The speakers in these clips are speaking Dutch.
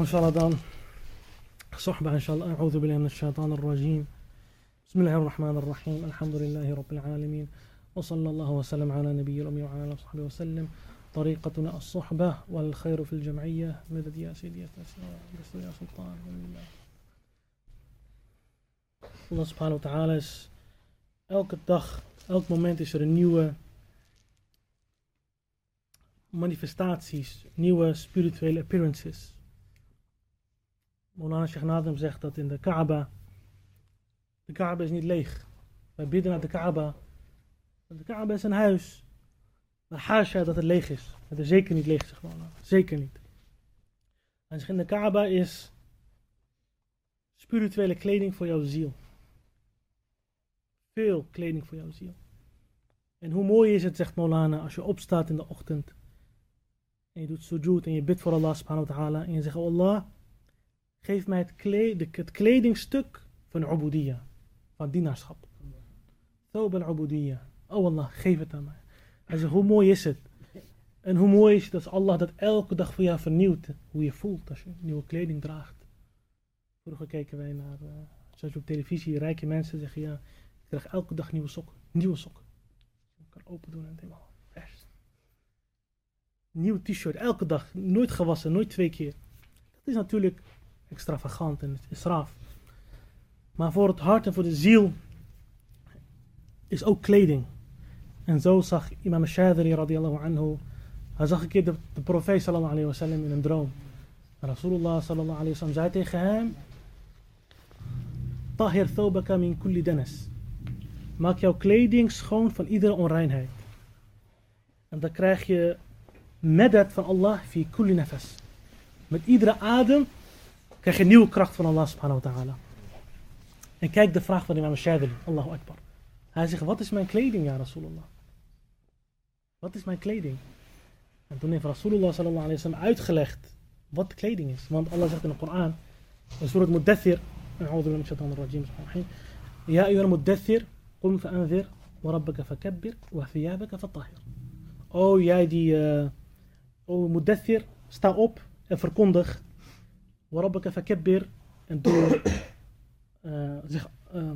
ما شاء الله دان صحبة إن شاء الله. أعوذ بالله من الشيطان الرجيم. بسم الله الرحمن الرحيم. الحمد لله رب العالمين. وصلى الله وسلم على نبي الأمي وعلى آله وصحبه وسلم. طريقتنا الصحبة والخير في الجمعية. مدد يا سيدي يا سلطان. الله Allah subhanahu wa elke dag, elk moment is er een nieuwe manifestaties, nieuwe spirituele appearances. Molana Sheikh Nadem zegt dat in de Kaaba, de Kaaba is niet leeg. Wij bidden naar de Kaaba. De Kaaba is een huis. Maar haasja dat het leeg is. Het is zeker niet leeg, zegt Molana. Zeker niet. En in de Kaaba is spirituele kleding voor jouw ziel. Veel kleding voor jouw ziel. En hoe mooi is het, zegt Molana, als je opstaat in de ochtend. En je doet sujud en je bidt voor Allah subhanahu wa ta'ala. En je zegt, Allah, geef mij het, het kledingstuk van ubudiyya. Van dienaarschap. Thawb al-ubudiyya. Oh Allah, geef het aan mij. Hij zegt, hoe mooi is het? En hoe mooi is het als Allah dat elke dag voor jou vernieuwt. Hoe je voelt als je nieuwe kleding draagt. Vroeger keken wij naar, uh, zoals op televisie, rijke mensen zeggen, ja, ik krijg elke dag nieuwe sokken. Nieuwe sokken. Ik kan open doen en het helemaal vers. Nieuw t-shirt, elke dag. Nooit gewassen, nooit twee keer. Dat is natuurlijk extravagant en israaf. Maar voor het hart en voor de ziel is ook kleding. En zo zag imam Shadri radiallahu anhu, hij zag een keer de, de profeet sallallahu alayhi wa sallam in een droom. Rasulullah sallallahu alayhi wa sallam zei tegen hem, Tahir thawbaka min kulli danas. Maak jouw kleding schoon van iedere onreinheid. En dan krijg je medat van Allah fi kulli nafas. Met iedere adem krijg je nieuwe kracht van Allah subhanahu wa ta'ala. En kijk de vraag van imam Shadili, Allahu Akbar. Hij zegt, wat is mijn kleding, ja Rasulullah? Wat is mijn kleding? En toen heeft Rasulullah sallallahu alayhi wa sallam uitgelegd wat de kleding is. Want Allah zegt in de Koran, in Surah Muddathir, أعوذ بالله من الشيطان الرجيم بسم الله الرحمن الرحيم يا أيها المدثر قم فأنذر وربك فكبر وثيابك فطهر Oh jij die, uh, oh Mudathir, sta op en verkondig. Warabbaka fakabbir en uh, zich uh,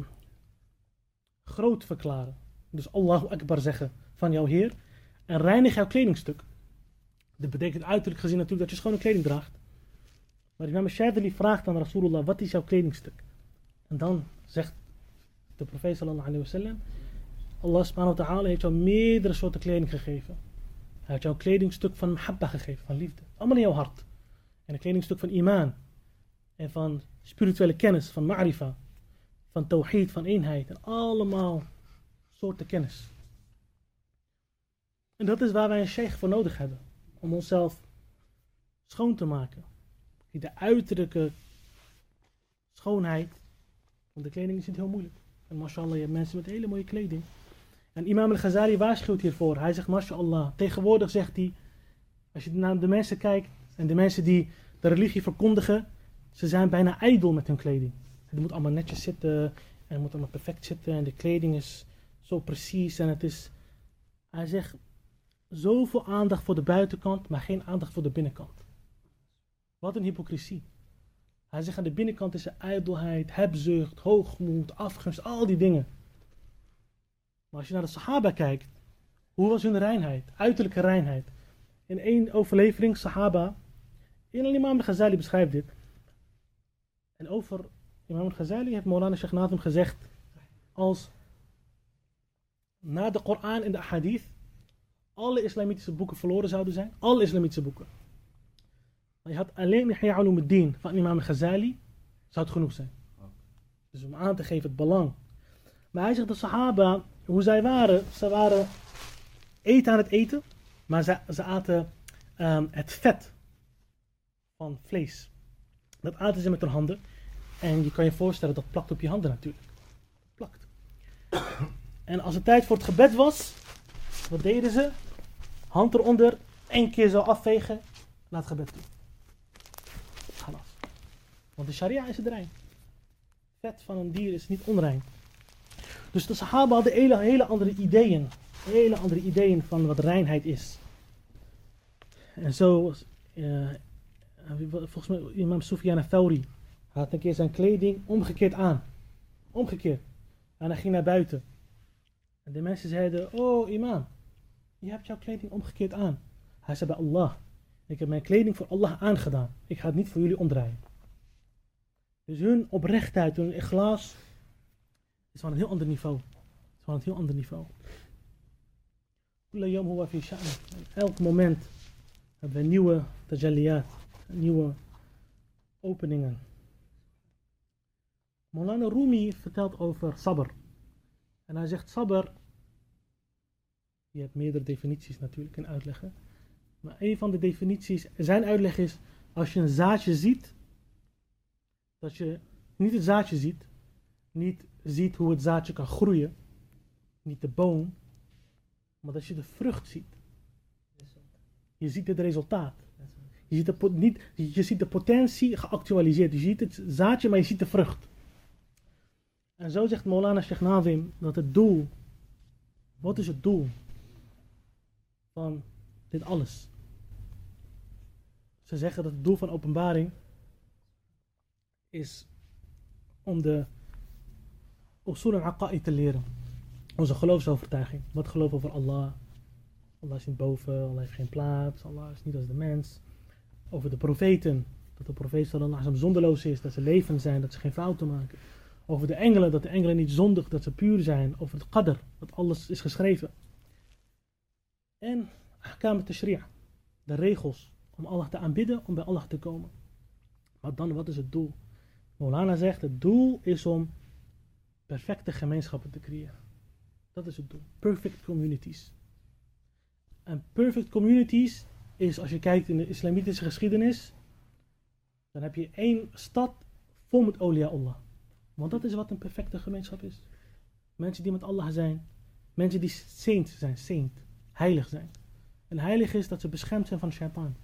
groot verklaren. Dus Allahu Akbar zeggen van jouw Heer. En reinig jouw kledingstuk. Dat betekent uiterlijk gezien natuurlijk dat je schone kleding draagt. Maar Imam Shadili vraagt aan Rasulullah, wat is jouw kledingstuk? En dan zegt de profeet sallallahu alayhi wa sallam, Allah subhanahu wa ta'ala heeft jou meerdere soorten kleding gegeven. Hij heeft jou kledingstuk van mahabba gegeven, van liefde. Allemaal in jouw hart. En een kledingstuk van iman. En van spirituele kennis, van ma'rifa. Van tawhid, van eenheid. En allemaal soorten kennis. En dat is waar wij een sheikh voor nodig hebben. Om onszelf schoon te maken. De uiterlijke schoonheid. Want de kleding is niet heel moeilijk. En mashallah, je hebt mensen met hele mooie kleding. En Imam al-Ghazali waarschuwt hiervoor. Hij zegt, mashallah, tegenwoordig zegt hij, als je naar de mensen kijkt, en de mensen die de religie verkondigen, ze zijn bijna ijdel met hun kleding. Het moet allemaal netjes zitten, en het moet allemaal perfect zitten, en de kleding is zo precies, en het is, hij zegt, zoveel aandacht voor de buitenkant, maar geen aandacht voor de binnenkant. Wat een hypocrisie. Hij zegt aan de binnenkant is er ijdelheid, hebzucht, hoogmoed, afgunst, al die dingen. Maar als je naar de Sahaba kijkt, hoe was hun reinheid, uiterlijke reinheid? In één overlevering, Sahaba, in Imam al-Ghazali beschrijft dit. En over Imam al-Ghazali heeft Maulana Sheikh Nadim gezegd, als na de Koran en de Hadith alle islamitische boeken verloren zouden zijn, alle islamitische boeken. Maar je had alleen Ihya Ulumuddin van Imam al-Ghazali, zou het genoeg zijn. Dus om aan te geven het belang. Maar hij zegt de Sahaba, hoe zij waren, ze waren eten aan het eten, maar ze, ze aten um, het vet van vlees. Dat aten ze met hun handen. En je kan je voorstellen, dat plakt op je handen natuurlijk. Plakt. En als het tijd voor het gebed was, wat deden ze? Hand eronder, één keer zo afvegen, laat gebed toe. Galas. Want de sharia is het rein. Vet van een dier is niet onrein. Dus de Sahaba hadden hele, andere ideeën. Hele andere ideeën van wat reinheid is. En zo uh, En wie- Volgens mij, imam Sufyan al-Thawri had een keer zijn kleding omgekeerd aan. Omgekeerd. En hij ging naar buiten. En de mensen zeiden, oh imam, je hebt jouw kleding omgekeerd aan. Hij zei bij Allah, ik heb mijn kleding voor Allah aangedaan. Ik ga het niet voor jullie omdraaien. Dus hun oprechtheid, hun glas is van een heel ander niveau. Is van een heel ander niveau. Elk moment hebben we nieuwe tajalliyat, nieuwe openingen. Molana Rumi vertelt over sabr. En hij zegt sabr, je hebt meerdere definities natuurlijk in uitleggen. Maar een van de definities, zijn uitleg is, als je een zaadje ziet, dat je niet het zaadje ziet, niet ziet hoe het zaadje kan groeien, niet de boom, maar dat je de vrucht ziet. Je ziet het resultaat. Je ziet de, niet, je ziet de potentie geactualiseerd. Je ziet het zaadje, maar je ziet de vrucht. En zo zegt Molana Sheikh Nazim dat het doel, wat is het doel van dit alles? Ze zeggen dat het doel van openbaring is om de usul al-aqa'i te leren. Onze geloofsovertuiging. Wat geloof over Allah. Allah is niet boven, Allah heeft geen plaats, Allah is niet als de mens. Over de profeten. Dat de profeet sallallahu zonderloos is, dat ze levend zijn, dat ze geen fouten maken. Over de engelen, dat de engelen niet zondig, dat ze puur zijn. Over het qadr, dat alles is geschreven. En ahkam tashri' de regels om Allah te aanbidden, om bij Allah te komen. Maar dan, wat is het doel? Molana zegt, het doel is om perfecte gemeenschappen te creëren. Dat is het doel. Perfect communities. En perfect communities is, als je kijkt in de islamitische geschiedenis, dan heb je één stad vol met Allah. Want dat is wat een perfecte gemeenschap is. Mensen die met Allah zijn. Mensen die saint zijn, saint, heilig zijn. En heilig is dat ze beschermd zijn van shaitaan.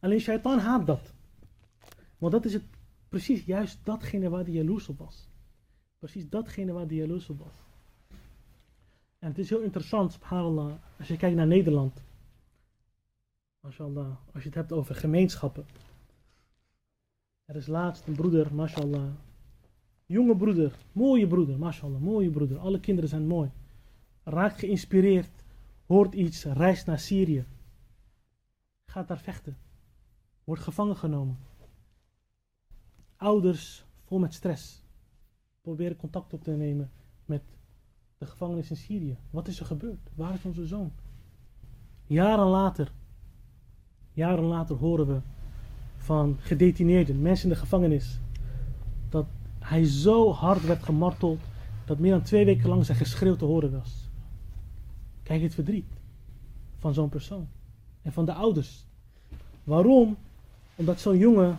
Alleen shaitaan haat dat. Want dat is het, precies juist datgene waar hij jaloers op was. Precies datgene waar hij jaloers op was. En het is heel interessant, subhanallah, als je kijkt naar Nederland. Mashallah, als je het hebt over gemeenschappen. Er is laatst een broeder, mashallah. Jonge broeder, mooie broeder, mashallah, mooie broeder. Alle kinderen zijn mooi. Raakt geïnspireerd, hoort iets, reist naar Syrië. Gaat daar vechten. Wordt gevangen genomen. Ouders vol met stress. Proberen contact op te nemen met de gevangenis in Syrië. Wat is er gebeurd? Waar is onze zoon? Jaren later, jaren later horen we van gedetineerden, mensen in de gevangenis, hij zo hard werd gemarteld dat meer dan twee weken lang zijn geschreeuw te horen was. Kijk het verdriet van zo'n persoon en van de ouders. Waarom? Omdat zo'n jongen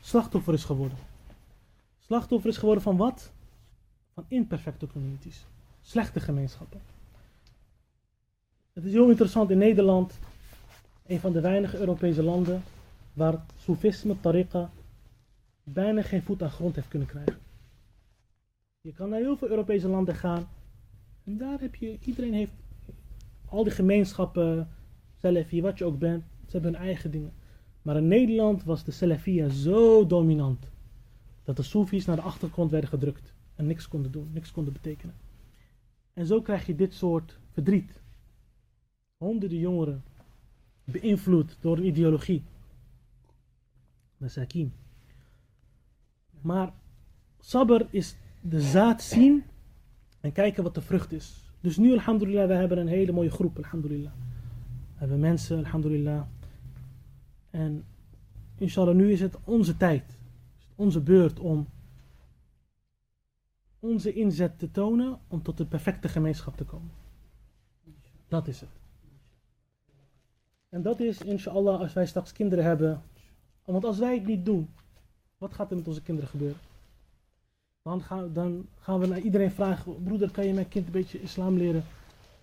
slachtoffer is geworden. Slachtoffer is geworden van wat? Van imperfecte communities. Slechte gemeenschappen. Het is heel interessant in Nederland, een van de weinige Europese landen, waar soefisme, tariqa, bijna geen voet aan grond heeft kunnen krijgen. Je kan naar heel veel Europese landen gaan en daar heb je, iedereen heeft, al die gemeenschappen, Salafi, wat je ook bent, ze hebben hun eigen dingen. Maar in Nederland was de Salafia zo dominant dat de Soefies naar de achtergrond werden gedrukt en niks konden doen, niks konden betekenen. En zo krijg je dit soort verdriet. Honderden jongeren beïnvloed door een ideologie. Masakin. Maar sabr is de zaad zien en kijken wat de vrucht is. Dus nu, alhamdulillah, we hebben een hele mooie groep, alhamdulillah. We hebben mensen, alhamdulillah. En inshallah, nu is het onze tijd. Onze beurt om onze inzet te tonen om tot de perfecte gemeenschap te komen. Dat is het. En dat is, inshallah, als wij straks kinderen hebben. Want als wij het niet doen, wat gaat er met onze kinderen gebeuren? Dan gaan, dan gaan we naar iedereen vragen: broeder, kan je mijn kind een beetje islam leren?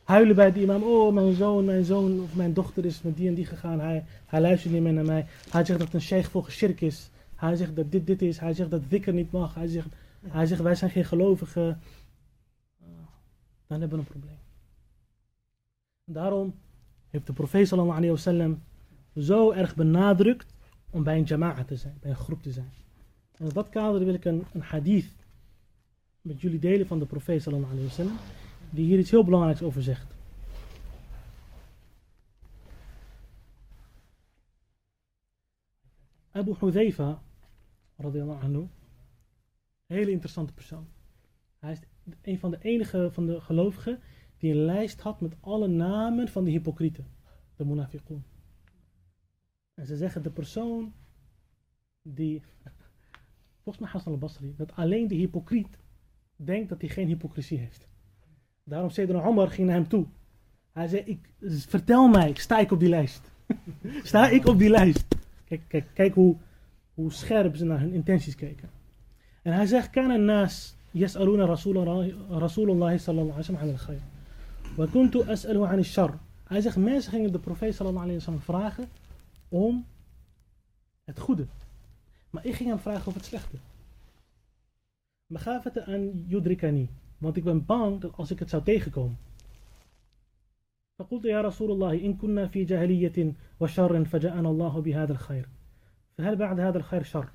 Huilen bij die imam: oh, mijn zoon, mijn zoon of mijn dochter is met die en die gegaan. Hij, hij luistert niet meer naar mij. Hij zegt dat een sheikh volgens shirk is. Hij zegt dat dit dit is. Hij zegt dat dhikr niet mag. Hij zegt, hij zegt wij zijn geen gelovigen. Dan hebben we een probleem. Daarom heeft de profeet sallallahu alayhi wasallam zo erg benadrukt om bij een jama'a te zijn, bij een groep te zijn. En in dat kader wil ik een, een hadith met jullie delen van de profeet sallallahu alayhi die hier iets heel belangrijks over zegt. Abu Hudhaifa, radiyallahu anhu, hele interessante persoon. Hij is een van de enige van de gelovigen die een lijst had met alle namen van de hypocrieten, de munafiqun. En ze zeggen de persoon die, volgens mij Hassan al-Basri, dat alleen de hypocriet denkt dat hij geen hypocrisie heeft. Daarom zei Omar ging naar hem toe. Hij zei, ik, vertel mij, sta ik op die lijst? sta ik op die lijst? Kijk, kijk, kijk hoe, hoe scherp ze naar hun intenties keken. En hij zegt, kan een naas يسألون رسول رسول الله صلى الله عليه وسلم عن الخير وكنت أسأله عن الشر hij zegt mensen gingen de profeet sallallahu alayhi wasallam vragen om het goede maar ik ging hem vragen over het slechte مخافة أن يدركني want ik ben bang dat als ik het zou tegenkomen فقلت يا رسول الله إن كنا في جاهلية وشر فجاءنا الله بهذا الخير فهل بعد هذا الخير شر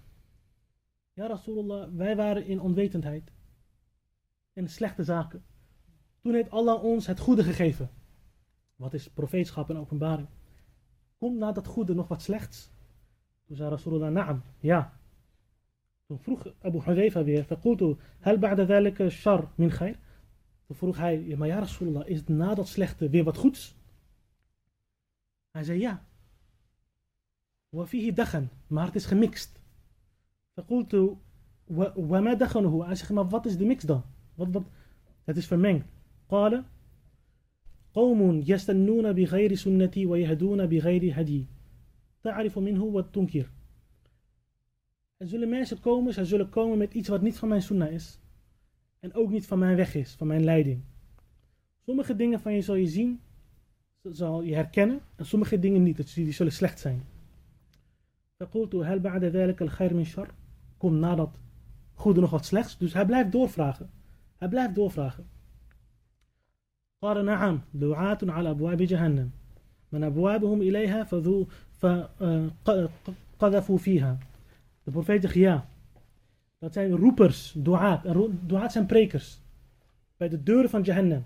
Ja Rasulullah, wij waren in onwetendheid en slechte zaken. Toen heeft Allah ons het goede gegeven. Wat is profeetschap en openbaring? Komt na dat goede nog wat slechts? Toen zei Rasulullah, naam, ja. Toen vroeg Abu Hudayfa weer, فقلت هل بعد ذلك شر من خير? Toen vroeg hij, ja, maar ja Rasulullah, is het na dat slechte weer wat goeds? Hij zei ja. وفيه دخن, maar het is gemixt. فقلت وما دخنه? Hij zegt, maar wat is de mix dan? Wat, wat? Het is vermengd. قال قوم يستنون بغير سنتي ويهدون بغير هدي تعرف منه وتنكر Er zullen mensen komen, zij zullen komen met iets wat niet van mijn sunnah is. En ook niet van mijn weg is, van mijn leiding. Sommige dingen van je zal je zien, zal je herkennen. En sommige dingen niet, die zullen slecht zijn. فقلت هل بعد ذلك الخير من شر Komt na dat goede nog wat slechts. Dus hij blijft doorvragen. Hij blijft doorvragen. قال نعم دعاة على أبواب جهنم من أبوابهم إليها فقذفوا فيها De profeet zegt ja. Dat zijn roepers, duaat. En duaat zijn prekers. Bij de deuren van Jahannam.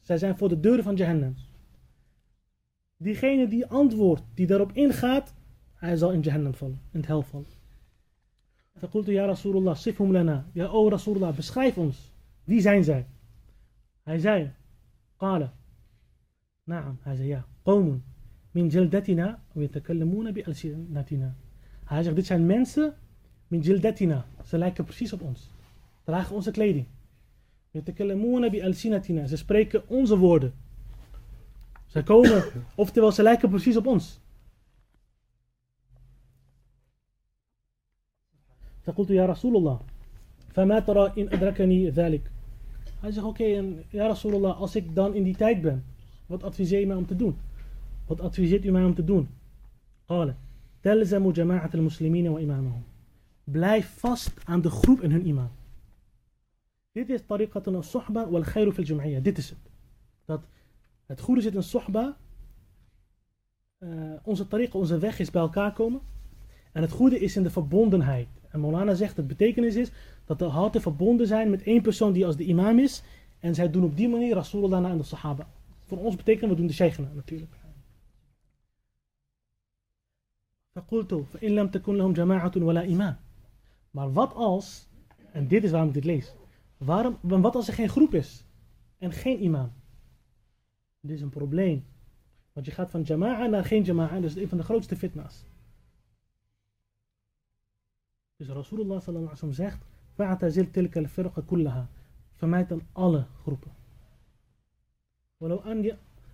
Zij zijn voor de deuren van Jahannam. Diegene die antwoordt, die daarop ingaat, hij zal in Jahannam vallen, in het hel vallen. فقلت يا رسول الله صفهم لنا يا أو رسول الله beschrijf ons wie zijn zij hij zei قال نعم hij zei ja قوم من جلدتنا ويتكلمون بألسنتنا hij zegt dit zijn mensen من جلدتنا ze lijken precies op ons dragen onze kleding يتكلمون بألسنتنا ze spreken onze woorden ze komen oftewel ze lijken precies op ons فقلت يا رسول الله فما ترى إن أدركني ذلك Hij zegt, oké, okay, ja Rasulullah, als ik dan in die tijd ben, wat adviseer je mij om te doen? Wat adviseert u mij om te doen? Qala, telzamu jama'at al-muslimina wa imamahum. Blijf vast aan de groep en hun imam. Dit is tariqatun al-suhba wal khairu fil jam'iyya. Dit is het. Dat het goede zit in sohba. Uh, eh, onze tariqa, onze weg is bij elkaar komen. En het goede is in de verbondenheid. En Molana zegt, dat betekenis is dat de harten verbonden zijn met één persoon die als de imam is. En zij doen op die manier Rasulullah en de sahaba. Voor ons betekent, we doen de sheikhna natuurlijk. maar wat als en dit is waarom ik dit lees waarom, wat als er geen groep is en geen imam dit is een probleem want je gaat van jama'a naar geen jama'a dat is een van de grootste fitna's dus Rasulullah sallallahu alaihi wasallam zegt, فَاعْتَزِلْ تِلْكَ الْفِرْقَ كُلَّهَا Vermijd dan alle groepen.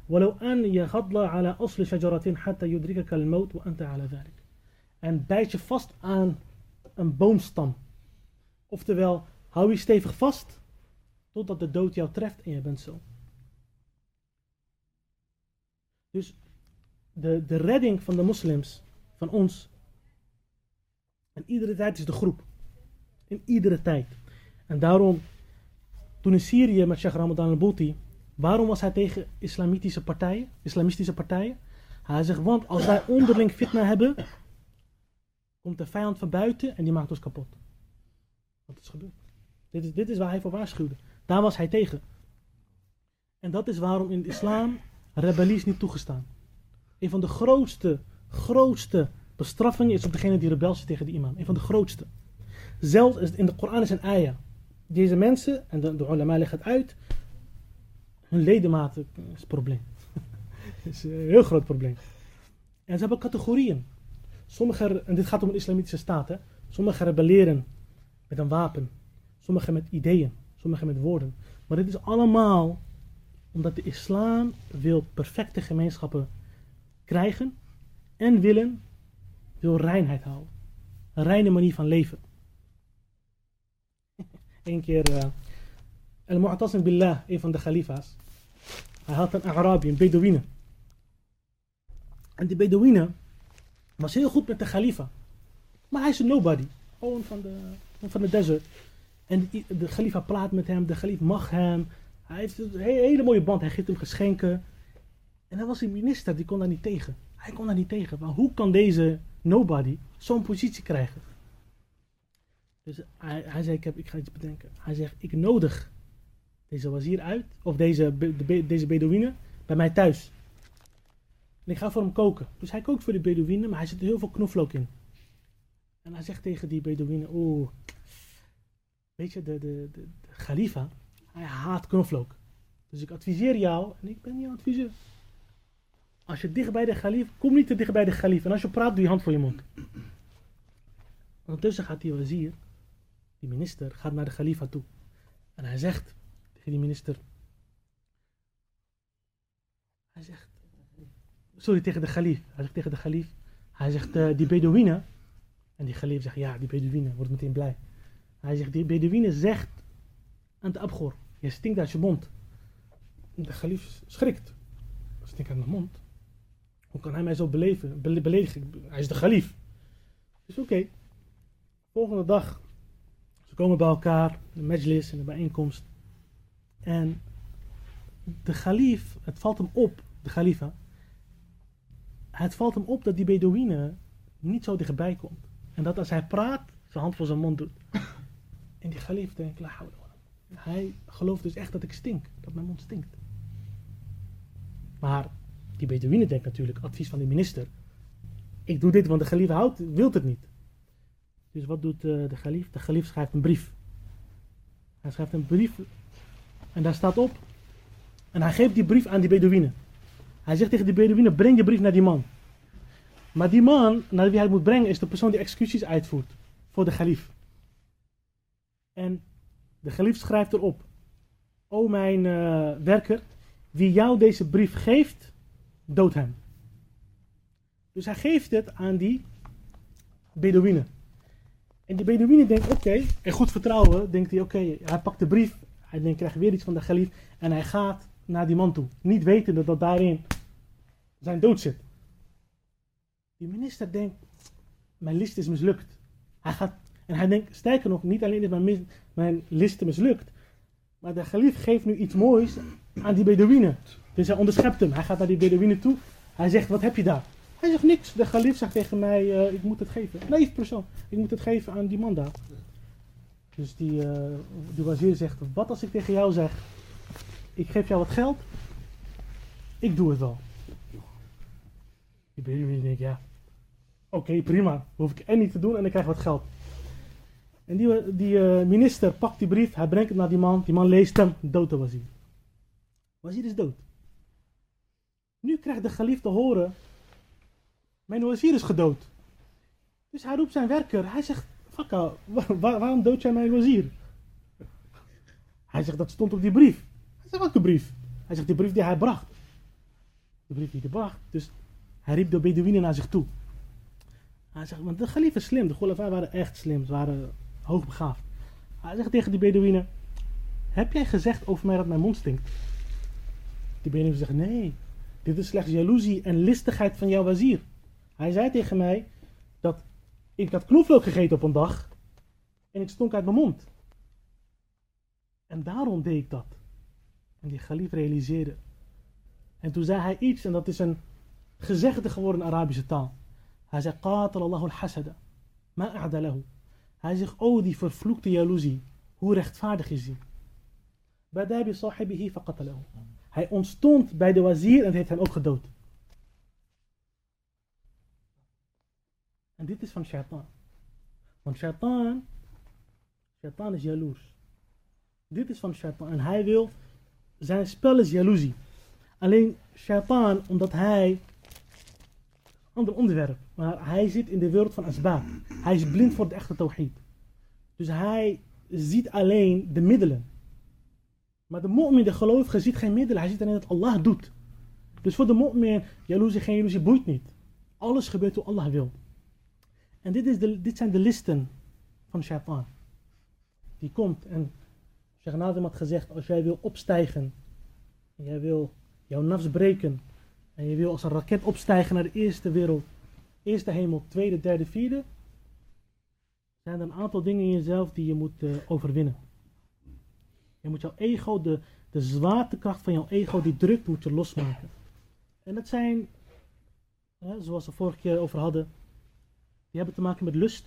ولو أن ولو أن يغض على أصل شجرة حتى يدركك الموت وأنت على ذلك. En bijt je vast aan een boomstam. Oftewel, hou je stevig vast totdat de dood jou treft en je bent zo. Dus de, de redding van de moslims, van ons, en iedere tijd is de groep. In iedere tijd. En daarom, toen in Syrië met Sheikh Ramadan al-Bouti, waarom was hij tegen islamitische partijen, islamistische partijen? Hij zegt, want als wij onderling fitna hebben, komt de vijand van buiten en die maakt ons kapot. Wat is gebeurd? Dit is, dit is waar hij voor waarschuwde. Daar was hij tegen. En dat is waarom in de islam rebellie is niet toegestaan. Een van de grootste, grootste bestraffingen is op degene die rebels tegen de imam. Een van de grootste. Zelfs in de Koran is een ayah. Deze mensen, en de, de ulama leggen het uit, hun ledematen is een probleem. is een heel groot probleem. En ze hebben categorieën. Sommige, en dit gaat om een islamitische staat, hè. Sommigen rebelleren met een wapen. Sommigen met ideeën. Sommigen met woorden. Maar dit is allemaal omdat de islam wil perfecte gemeenschappen krijgen en willen, wil reinheid houden. Een reine manier van leven. Eén keer, uh, Al-Mu'tasim Billah, een van de khalifa's, hij had een Arabi, een Bedouine. En die Bedouine was heel goed met de khalifa. Maar hij is een nobody. Gewoon van de, van de desert. En de khalifa praat met hem, de khalifa mag hem. Hij heeft een hele mooie band, hij geeft hem geschenken. En dan was een minister, die kon daar niet tegen. Hij kon daar niet tegen. Maar hoe kan deze nobody zo'n positie krijgen? Dus hij, hij zei, ik, heb, ik ga iets bedenken. Hij zegt, ik nodig deze wazir uit, of deze, de, deze Bedouine, bij mij thuis. En ik ga voor hem koken. Dus hij kookt voor die Bedouine, maar hij zet er heel veel knoflook in. En hij zegt tegen die Bedouine, oeh, weet je, de, de, de, de Khalifa, hij haat knoflook. Dus ik adviseer jou, en ik ben jouw adviseur. Als je dicht bij de Khalif, kom niet te dicht bij de Khalif. En als je praat, doe je hand voor je mond. Ondertussen gaat die wazir, die minister, gaat naar de Khalifa toe. En hij zegt die minister, hij zegt, sorry, tegen de Khalif. Hij zegt tegen de Khalif, hij zegt, uh, die Bedouine. En die Khalif zegt, ja, die Bedouine, wordt meteen blij. Hij zegt, die Bedouine zegt aan de Abgor, je stinkt uit je mond. De Khalif schrikt. Stinkt uit mijn mond. Hoe kan hij mij zo beleven, beledigen? Hij is de Khalif. Dus oké. Volgende dag. Ze komen bij elkaar, de majlis en de bijeenkomst. En de Khalif, het valt hem op, de Khalifa. Het valt hem op dat die Bedouine niet zo dichtbij komt. En dat als hij praat, zijn hand voor zijn mond doet. En die Khalif denkt, la hij gelooft dus echt dat ik stink, dat mijn mond stinkt. Maar die Bedouine denkt natuurlijk, advies van de minister. Ik doe dit, want de Khalif houdt, wil het niet. Dus wat doet uh, de Khalif? De Khalif schrijft een brief. Hij schrijft een brief en daar staat op. En hij geeft die brief aan die Bedouine. Hij zegt tegen die Bedouine, breng je brief naar die man. Maar die man, naar wie hij moet brengen, is de persoon die executies uitvoert. Voor de Khalif. En de geliefd schrijft erop. O mijn uh, werker, wie jou deze brief geeft, dood hem. Dus hij geeft het aan die Bedouine. En die Bedouine denkt, oké, en goed vertrouwen, denkt hij, oké, hij pakt de brief, hij denkt, krijgt weer iets van de geliefd en hij gaat naar die man toe. Niet wetende dat daarin zijn dood zit. Die minister denkt, mijn list is mislukt. Hij gaat, en hij denkt, sterker nog, niet alleen is mijn, mijn list mislukt. Maar de gelief geeft nu iets moois aan die Bedouine. Dus hij onderschept hem. Hij gaat naar die Bedouine toe. Hij zegt, wat heb je daar? Hij zegt niks. De gelief zegt tegen mij, uh, ik moet het geven. Nee, persoon. Ik moet het geven aan die man daar. Dus die, uh, zegt, wat als ik tegen jou zeg, ik geef jou wat geld. Ik doe het wel. Die Bedouine denkt, ja, oké, okay, prima. Hoef ik en niet te doen en ik krijg wat geld. En die, die uh, minister pakt die brief, hij brengt het naar die man. Die man leest hem, dood de wazir. Wazir is dood. Nu krijgt de geliefde te horen, mijn wazir is gedood. Dus hij roept zijn werker, hij zegt, fakka, waar, waarom dood jij mijn wazir? Hij zegt, dat stond op die brief. Hij zegt, welke brief? Hij zegt, die brief die hij bracht. De brief die hij bracht. Dus hij riep de Bedouinen naar zich toe. Hij zegt, want de geliefde is slim, de Golafai waren echt slim, ze waren hoogbegaafd. Hij zegt tegen die Bedouine: Heb jij gezegd over mij dat mijn mond stinkt? Die Bedouine zegt: Nee, dit is slechts jaloezie en listigheid van jouw wazir. Hij zei tegen mij dat ik had knoflook gegeten op een dag en ik stonk uit mijn mond. En daarom deed ik dat. En die Galif realiseerde. En toen zei hij iets, en dat is een gezegde geworden in Arabische taal. Hij zei: Qatal Allahu al-hasada. Ma a'dalahu. Hij zegt, oh die vervloekte jaloezie. Hoe rechtvaardig is die? Badabi sahibihi faqatalahu. Hij ontstond bij de wazir en heeft hem ook gedood. En dit is van shaitan. Want shaitan, shaitan is jaloers. Dit is van shaitan. En hij wil, zijn spel is jaloezie. Alleen shaitan, omdat hij, ander onderwerp, maar hij zit in de wereld van asbaab. Hij is blind voor de echte tawhid. Dus hij ziet alleen de middelen. Maar de mu'min, de gelovige, ziet geen middelen. Hij ziet alleen dat Allah doet. Dus voor de mu'min, jaloezie, geen jaloezie, boeit niet. Alles gebeurt hoe Allah wil. En dit, is de, dit zijn de listen van shaitan. Die komt en Sheikh had gezegd, als jij wil opstijgen, en jij wil jouw nafs breken, en je wil als een raket opstijgen naar de eerste wereld, eerste hemel, tweede, derde, vierde, zijn er een aantal dingen in jezelf die je moet uh, overwinnen. Je moet jouw ego, de, de zwaartekracht van jouw ego die drukt, moet je losmaken. En dat zijn, hè, zoals we vorige keer over hadden, die hebben te maken met lust.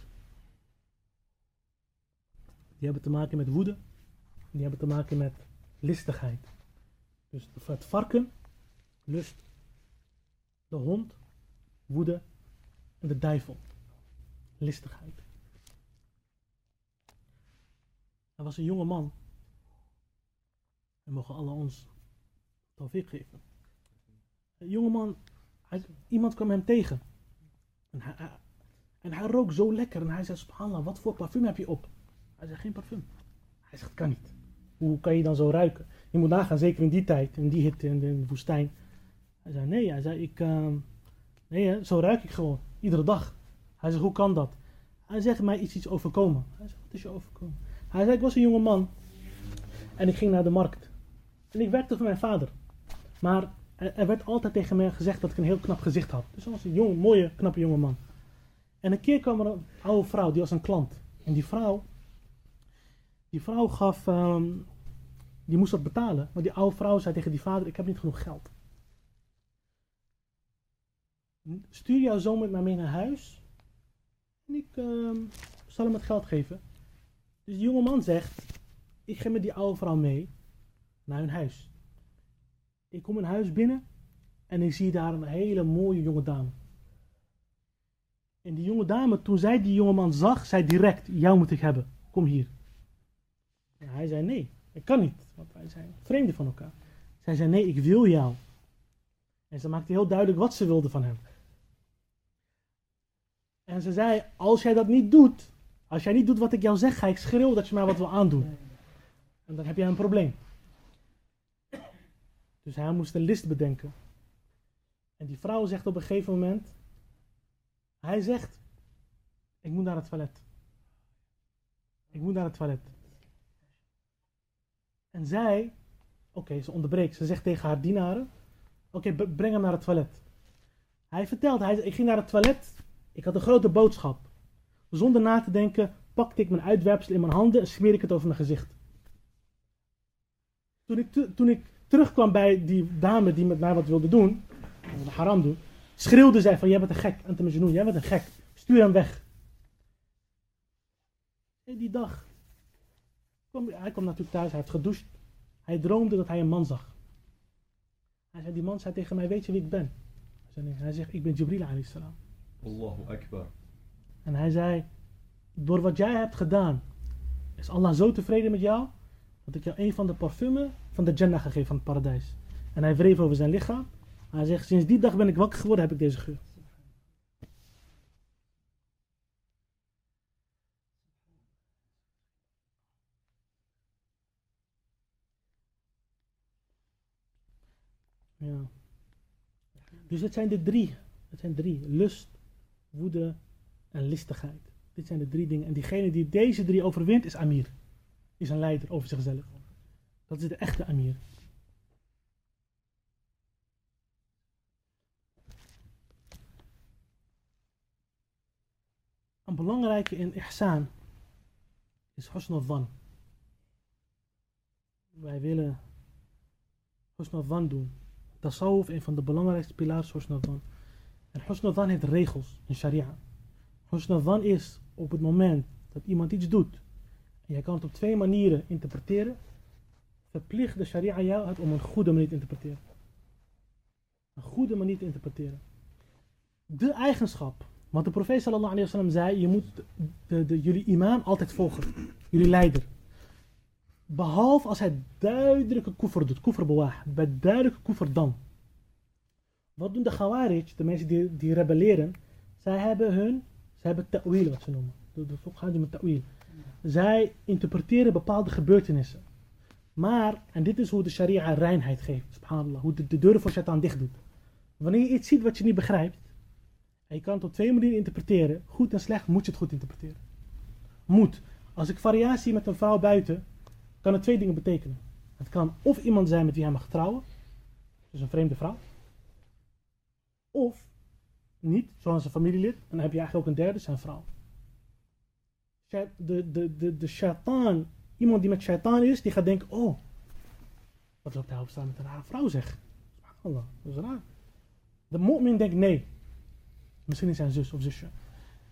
Die hebben te maken met woede. Die hebben te maken met listigheid. Dus het varken, lust. De hond, woede. En de duivel, listigheid. Er was een jonge man. We mogen alle ons tawfiq geven. Een jonge man, iemand kwam hem tegen. En hij, en hij rook zo lekker. En hij zei, subhanallah, wat voor parfum heb je op? Hij zei, geen parfum. Hij zegt, kan niet. Hoe kan je dan zo ruiken? Je moet nagaan, zeker in die tijd, in die hitte, in de woestijn. Hij zei, nee, hij zei, ik, uh, nee, zo ruik ik gewoon. Iedere dag. Hij zegt, hoe kan dat? Hij zegt, mij iets iets overkomen. Hij zegt, wat is je overkomen? Hij zei, ik was een jonge man. En ik ging naar de markt. En ik werkte voor mijn vader. Maar er werd altijd tegen mij gezegd dat ik een heel knap gezicht had. Dus hij was een jonge, mooie, knappe jonge man. En een keer kwam er een oude vrouw, die was een klant. En die vrouw, die vrouw gaf, um, die moest dat betalen. Maar die oude vrouw zei tegen die vader, ik heb niet genoeg geld. Stuur jouw zoon met mij mee naar huis. En ik um, zal hem het geld geven. Dus die jonge man zegt, ik ga met die oude vrouw mee naar hun huis. Ik kom in huis binnen en ik zie daar een hele mooie jonge dame. En die jonge dame, toen zij die jongeman zag, zei direct, jou moet ik hebben. Kom hier. Hij zei, nee, ik kan niet. Want wij zijn vreemden van elkaar. Zij zei, nee, ik wil jou. En ze maakte heel duidelijk wat ze wilde van hem. En ze zei, als jij dat niet doet, als jij niet doet wat ik jou zeg, ga ik schreeuwen dat je mij wat wil aandoen. En dan heb jij een probleem. Dus hij moest een list bedenken. En die vrouw zegt op een gegeven moment, hij zegt, ik moet naar het toilet. Ik moet naar het toilet. En zij, oké, ze onderbreekt. Ze zegt tegen haar dienaren, oké, breng hem naar het toilet. Hij vertelt, hij, ik ging naar het toilet. Ik had een grote boodschap. Zonder na te denken, pakte ik mijn uitwerpsel in mijn handen en smeer ik het over mijn gezicht. Toen ik, toen ik terugkwam bij die dame die met mij wat wilde doen, haram doen, schreeuwde zij van, jij bent een gek, Antamajnoen, jij bent een gek, stuur hem weg. En die dag, kwam, hij kwam natuurlijk thuis, hij heeft gedoucht, hij droomde dat hij een man zag. Hij zei, die man zei tegen mij, weet je wie ik ben? Hij, zegt, ik ben Jibril alayhi salam. Allahu Akbar. En hij zei, door wat jij hebt gedaan, is Allah zo tevreden met jou, dat ik jou een van de parfumen van de Jannah gegeven van het paradijs. En hij wreef over zijn lichaam. Hij zegt, sinds die dag ben ik wakker geworden, heb ik deze geur. Ja. Dus het zijn de drie. Het zijn drie. Lust, woede en listigheid. Dit zijn de drie dingen. En diegene die deze drie overwint is Amir. Is een leider over zichzelf. Dat is de echte Amir. Een belangrijke in ihsan is husn van. Wij willen husn van doen. Tasawuf, een van de belangrijkste pilaren is husn van. En husn van heeft regels in sharia. Husn van is op het moment dat iemand iets doet, en jij kan het op twee manieren interpreteren, verplicht de sharia jou het om een goede manier te interpreteren. Een goede manier te interpreteren. De eigenschap, want de profeet sallallahu alayhi zei, je moet de, de, jullie imam altijd volgen, jullie leider. Behalve als hij duidelijke koffer doet, koffer bewaar, bij duidelijke koffer dan. Wat doen de Khawarij, de mensen die, die rebelleren? Zij hebben hun, zij hebben ta'wil wat ze noemen. De, de met ta'wil. Zij interpreteren bepaalde gebeurtenissen. Maar, en dit is hoe de sharia reinheid geeft, subhanallah, hoe de, de deuren voor shaitan dicht doet. Wanneer je iets ziet wat je niet begrijpt, en je kan het op twee manieren interpreteren, goed en slecht, moet je het goed interpreteren. Moet. Als ik variatie met een vrouw buiten, kan het twee dingen betekenen. Het kan of iemand zijn met wie hij mag trouwen, dus een vreemde vrouw, of niet, zoals een familielid, dan heb je eigenlijk ook een derde, zijn vrouw. De, de, de, de shaitaan, iemand die met shaitaan is, die gaat denken, oh, wat zou ik daarop staan met een rare vrouw zeg? Dat is raar. De mu'min denkt nee. Misschien is zijn zus of zusje.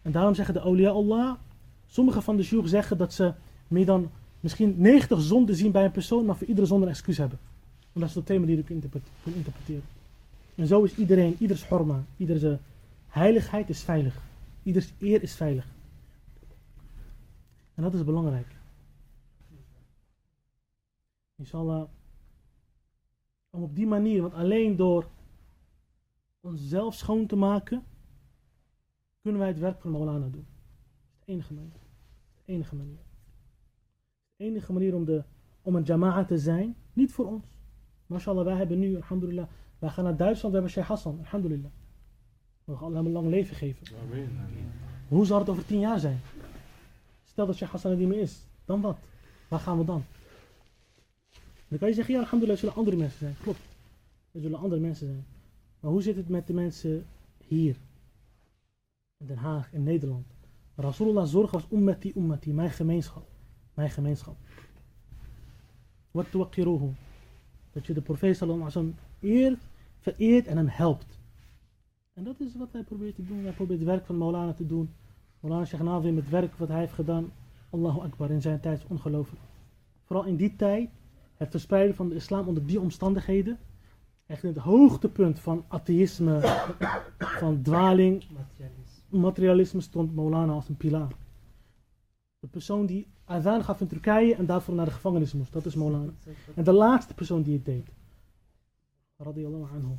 En daarom zeggen de awliya Allah, sommige van de sjoeg zeggen dat ze meer dan misschien 90 zonden zien bij een persoon, maar voor iedere zonde een excuus hebben. Omdat ze op twee manieren kunnen interpreteren. En zo is iedereen, ieders horma, ieders heiligheid is veilig. Ieders eer is veilig. En dat is belangrijk. Inshallah. Om op die manier, want alleen door onszelf schoon te maken, kunnen wij het werk van Maulana doen. Dat is de enige manier. De enige manier. De enige manier om, de, om een jama'a te zijn, niet voor ons. Mashallah, wij hebben nu, alhamdulillah, wij gaan naar Duitsland, we hebben Sheikh Hassan, alhamdulillah. We gaan hem een lang leven geven. Amen. Hoe zal het over tien jaar zijn? Stel dat Sheikh Hassan er niet meer is, dan wat? Waar gaan we dan? Dan kan je zeggen, ja, alhamdulillah, er zullen andere mensen zijn. Klopt. Er zullen andere mensen zijn. Maar hoe zit het met de mensen hier? Den Haag, in Nederland. Rasulullah zorg was ummati ummati, mijn gemeenschap. Mijn gemeenschap. Wat tuwakiruhu. Dat je de profeet sallallahu alaihi eert, vereert en hem helpt. En dat is wat hij probeert te doen. Hij probeert het werk van Maulana te doen. Maulana Sheikh Navi met het werk wat hij heeft gedaan. Allahu Akbar, in zijn tijd is ongelooflijk. Vooral in die tijd, het verspreiden van de islam onder die omstandigheden. Echt in het hoogtepunt van atheïsme, van dwaling, materialisme. Materialisme stond Maulana als een pilaar. De persoon die azan gaf in Turkije en daarvoor naar de gevangenis moest, dat is Maulana. En de laatste persoon die het deed. Radiyallahu anhu.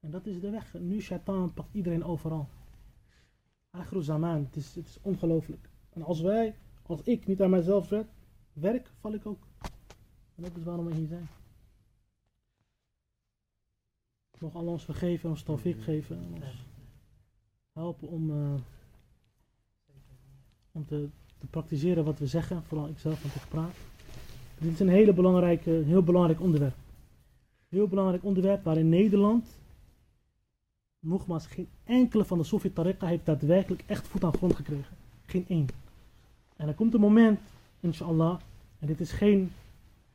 En dat is de weg. Nu shaitan pakt iedereen overal. Agro zaman, het is, het is ongelooflijk. En als wij, als ik niet aan mijzelf werk, werk, val ik ook. En dat is waarom we hier zijn. Nog Allah ons vergeven, ons tawfiq geven. Helpen om, uh, om te, te praktiseren wat we zeggen. Vooral ikzelf, want ik praat. Dit is een hele belangrijke, heel belangrijk onderwerp. Heel belangrijk onderwerp waar in Nederland nogmaals, geen enkele van de Sofi Tariqa heeft daadwerkelijk echt voet aan grond gekregen. Geen één. En er komt een moment, inshallah, en dit is geen,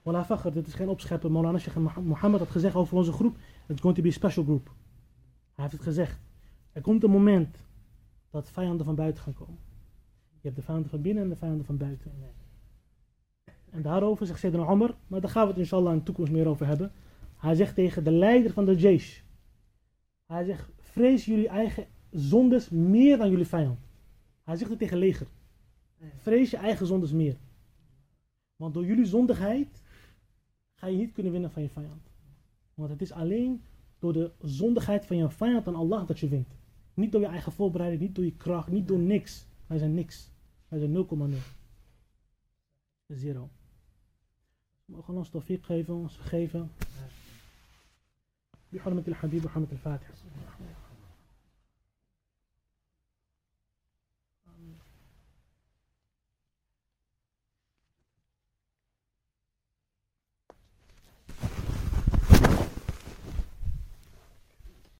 wala fakhr, dit is geen opscheppen. Maulana Sheikh Mohammed had gezegd over onze groep, it's going to be a special group. Hij heeft het gezegd. Er komt een moment dat vijanden van buiten gaan komen. Je hebt de vijanden van binnen en de vijanden van buiten. En daarover zegt Sayyidina Omar, maar daar gaan we het inshallah in de toekomst meer over hebben. Hij zegt tegen de leider van de Jaish. Hij zegt, vrees jullie eigen zondes meer dan jullie vijand. Hij zegt het tegen leger. Vrees je eigen zondes meer. Want door jullie zondigheid ga je niet kunnen winnen van je vijand. Want het is alleen door de zondigheid van je vijand aan Allah dat je wint. Niet door je eigen voorbereiding, niet door je kracht, niet door niks. Wij zijn niks. Wij zijn 0,0. Zero. We mogen ons tawfiq geven, ons vergeven. بحرمة الحبيب وحرمة الفاتحة